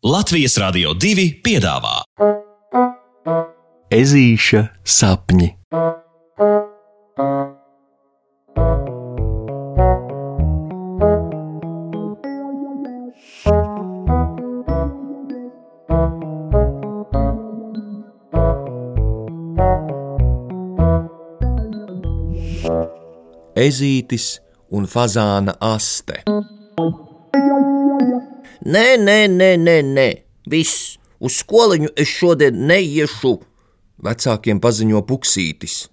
Latvijas Rādio 2 piedāvā Ezīša sapņi. Ezītis un fazāna aste. Nē, nē, nē, nē, nē. viss, uz skoliņu es šodien neiešu. Vecākiem paziņo puksītis.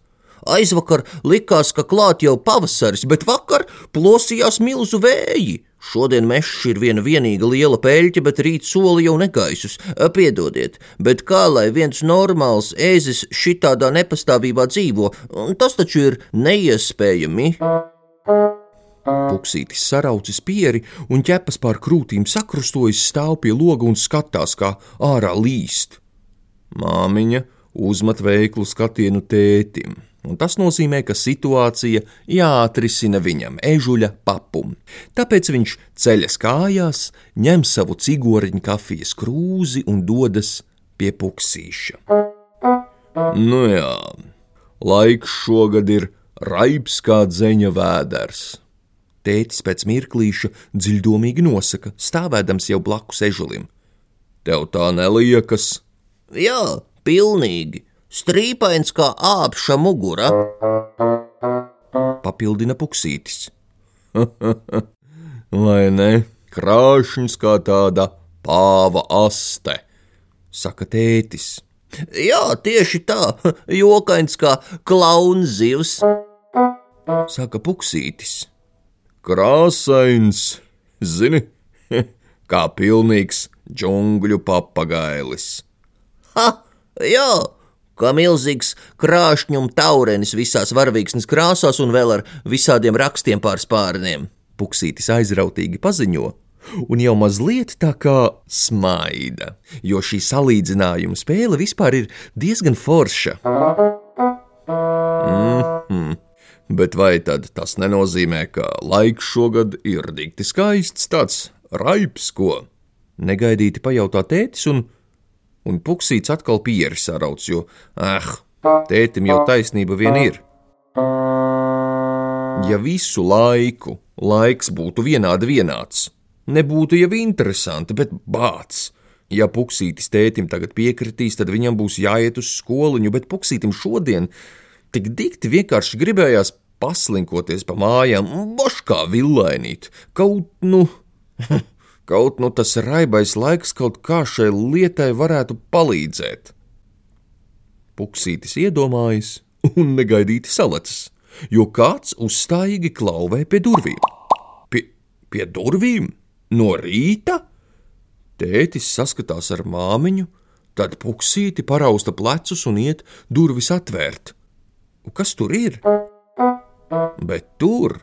Aizvakar likās, ka klāt jau pavasaris, bet vakar plosījās milzu vēji. Šodien mežs ir viena vienīga liela peļķe, bet rīt soli jau negaisus. Piedodiet, bet kā lai viens normāls ēzis šitādā nepastāvībā dzīvo, tas taču ir neiespējami. Puksītis saraucis pieri un ķepas pār krūtīm sakrustojas stāv pie loga un skatās, kā ārā līst. Māmiņa uzmet veiklu skatienu tētim, un tas nozīmē, ka situācija jāatrisina viņam ežuļa papum. Tāpēc viņš ceļas kājās, ņem savu cigoriņu kafijas krūzi un dodas pie puksīša. Nu jā, laiks šogad ir raips kā dzeņa vēders. Tētis pēc mirklīša dziļdomīgi nosaka, stāvēdams jau blakus ežulim. Tev tā neliekas? Jā, pilnīgi. Strīpains kā āpša mugura. Papildina puksītis. Vai ne? Krāšņs kā tāda pāva aste, saka tētis. Jā, tieši tā, jokains kā klauns zivs, saka puksītis krāsains, zini, kā pilnīgs džungļu papagailis. Ha! Jā! Kā milzīgs krāšņuma taurenis visās varavīksnes krāsās un vēl ar visādiem rakstiem pār spārniem. Puksītis aizrautīgi paziņo, un jau mazliet tā kā smaida, jo šī salīdzinājuma spēle vispār ir diezgan forša. Mm -hmm. Bet vai tad tas nenozīmē, ka laiks šogad ir dikti skaists, tāds raips, ko? Negaidīti pajautā tētis, un, un puksīts atkal pieri sarauc, jo, ah, tētim jau taisnība vien ir. Ja visu laiku laiks būtu vienādi vienāds, nebūtu jau interesanti, bet bāts. Ja puksītis tētim tagad piekritīs, tad viņam būs jāiet uz skoliņu, bet puksītim šodien Tik dikti vienkārši gribējās paslinkoties pa mājām, boškā villainīt, kaut nu. Kaut nu tas raibais laiks kaut kā šai lietai varētu palīdzēt. Puksītis iedomājas un negaidīti salacis, jo kāds uzstājīgi klauvē pie durvīm. Pie, pie durvīm? No rīta? Tētis saskatās ar māmiņu, tad puksīti parausta plecus un iet durvis atvērt. Kas tur ir? Bet tur,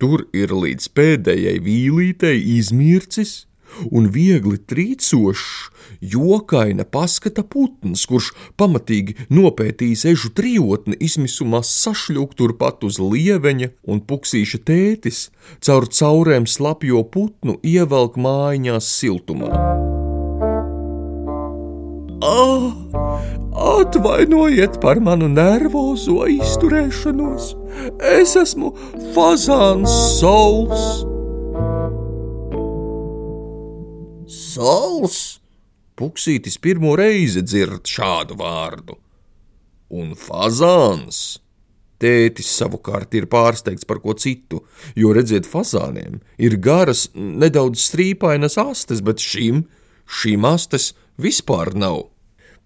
tur ir līdz pēdējai vīlītei izmircis un viegli trīcošs, jokaina paskata putns, kurš pamatīgi nopētījis ežu trijotni, izmisumā sašļūk turpat uz lieveņa, un puksīša tētis caur caurēm slapjo putnu ievelk mājiņās siltumā. Oh, atvainojiet par manu nervozo izturēšanos. Es esmu fazāns sols. Sols? Puksītis pirmo reizi dzird šādu vārdu. Un fazāns. Tētis savukārt ir pārsteigts par ko citu, jo redziet, fazāniem ir garas, nedaudz strīpainas astes, bet šim, šīm astes vispār nav.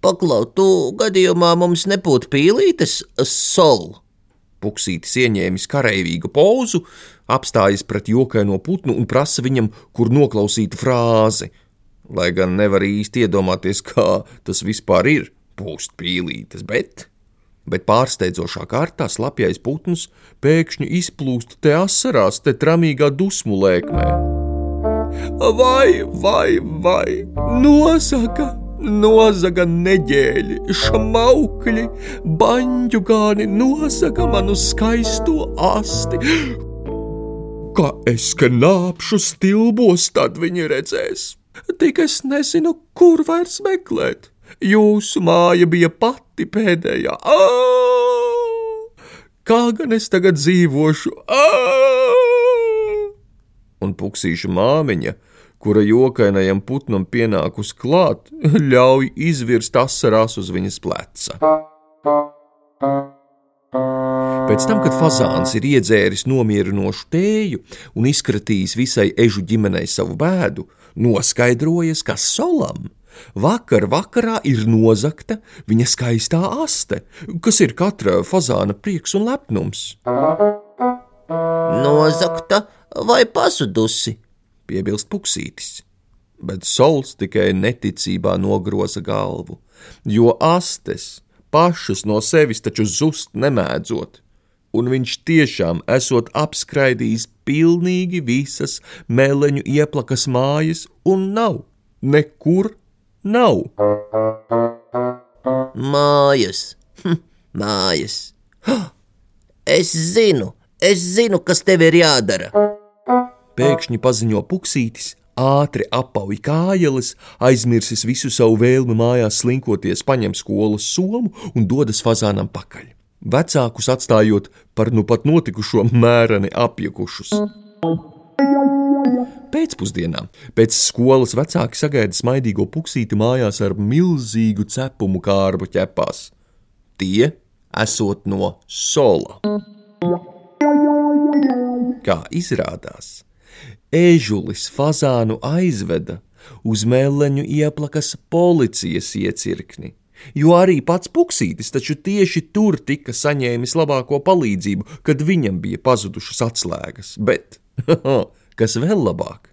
Paklau, tu gadījumā mums nebūtu pīlītes sol. Puksītis ieņēmis kareivīgu pozu, apstājas pret jokaino putnu un prasa viņam, kur noklausīt frāzi. Lai gan nevar īsti iedomāties, kā tas vispār ir pūst pīlītes, bet, bet pārsteidzošā kārtā slapjais putns pēkšņi izplūst te asarās, te tramīgā dusmu lēkmē. Vai, vai, vai, nosaka! nozaga neģēļi, šmaukļi, baņģugāni nozaga manu skaisto asti. Kā es knāpšu stilbos, tad viņi redzēs. Tik es nezinu, kur vairs meklēt. Jūsu māja bija pati pēdējā. Ā! Kā gan es tagad dzīvošu? Ā! Un puksīša māmiņa, kura jokainajam putnam pienākus klāt, ļauj izvirst asarās uz viņas pleca. Pēc tam, kad fazāns ir iedzēris nomierinošu tēju un izkratījis visai ežu ģimenei savu bēdu, noskaidrojas, ka solam vakar vakarā ir nozagta viņa skaistā aste, kas ir katra fazāna prieks un lepnums. Nozagta vai pazudusi? Piebilst puksītis, bet sols tikai neticībā nogroza galvu, jo astes pašas no sevis taču zust nemēdzot. Un viņš tiešām esot apskraidījis pilnīgi visas meleņu ieplakas mājas, un nav, nekur nav. Mājas, hm, mājas. Es zinu, es zinu, kas tev ir jādara. Pēkšņi paziņo puksītis, ātri apauj kājeles, aizmirsis visu savu vēlmi mājās slinkoties, paņem skolas somu un dodas fazānam pakaļ. Vecākus atstājot par nu pat notikušo mēreni apjukušus. Pēcpusdienā pēc skolas vecāki sagaida smaidīgo puksīti mājās ar milzīgu cepumu kārbu ķepās. Tie esot no sola. Kā izrādās, ežulis fazānu aizveda uz mēleņu ieplakas policijas iecirkni, jo arī pats puksītis taču tieši tur tika saņēmis labāko palīdzību, kad viņam bija pazudušas atslēgas, bet, kas vēl labāk,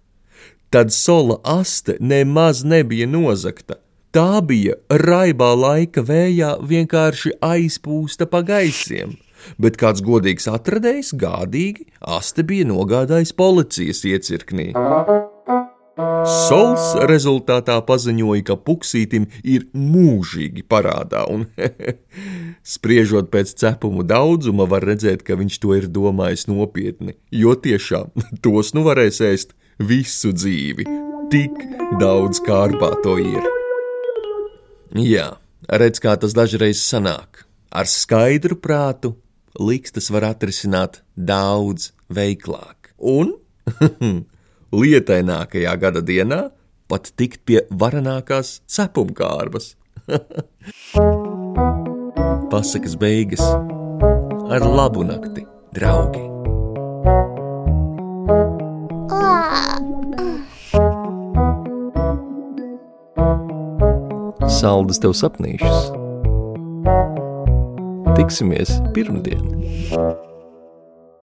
tad sola aste nemaz nebija nozagta. Tā bija raibā laika vējā vienkārši aizpūsta pa gaisiem bet kāds godīgs atradējs gādīgi aste bija nogādājis policijas iecirknī. Sols rezultātā paziņoja, ka puksītim ir mūžīgi parādā, un spriežot pēc cepumu daudzuma, var redzēt, ka viņš to ir domājis nopietni, jo tiešām tos nu varēs ēst visu dzīvi. Tik daudz kārbā to ir. Jā, redz, kā tas dažreiz sanāk. Ar skaidru prātu likstas var atrisināt daudz veiklāk. Un lietainākajā gada dienā pat tikt pie varenākās cepumkārbas. Pasakas beigas ar labu nakti, draugi! Saldus tev sapnīšus! Tiksimies pirmdien!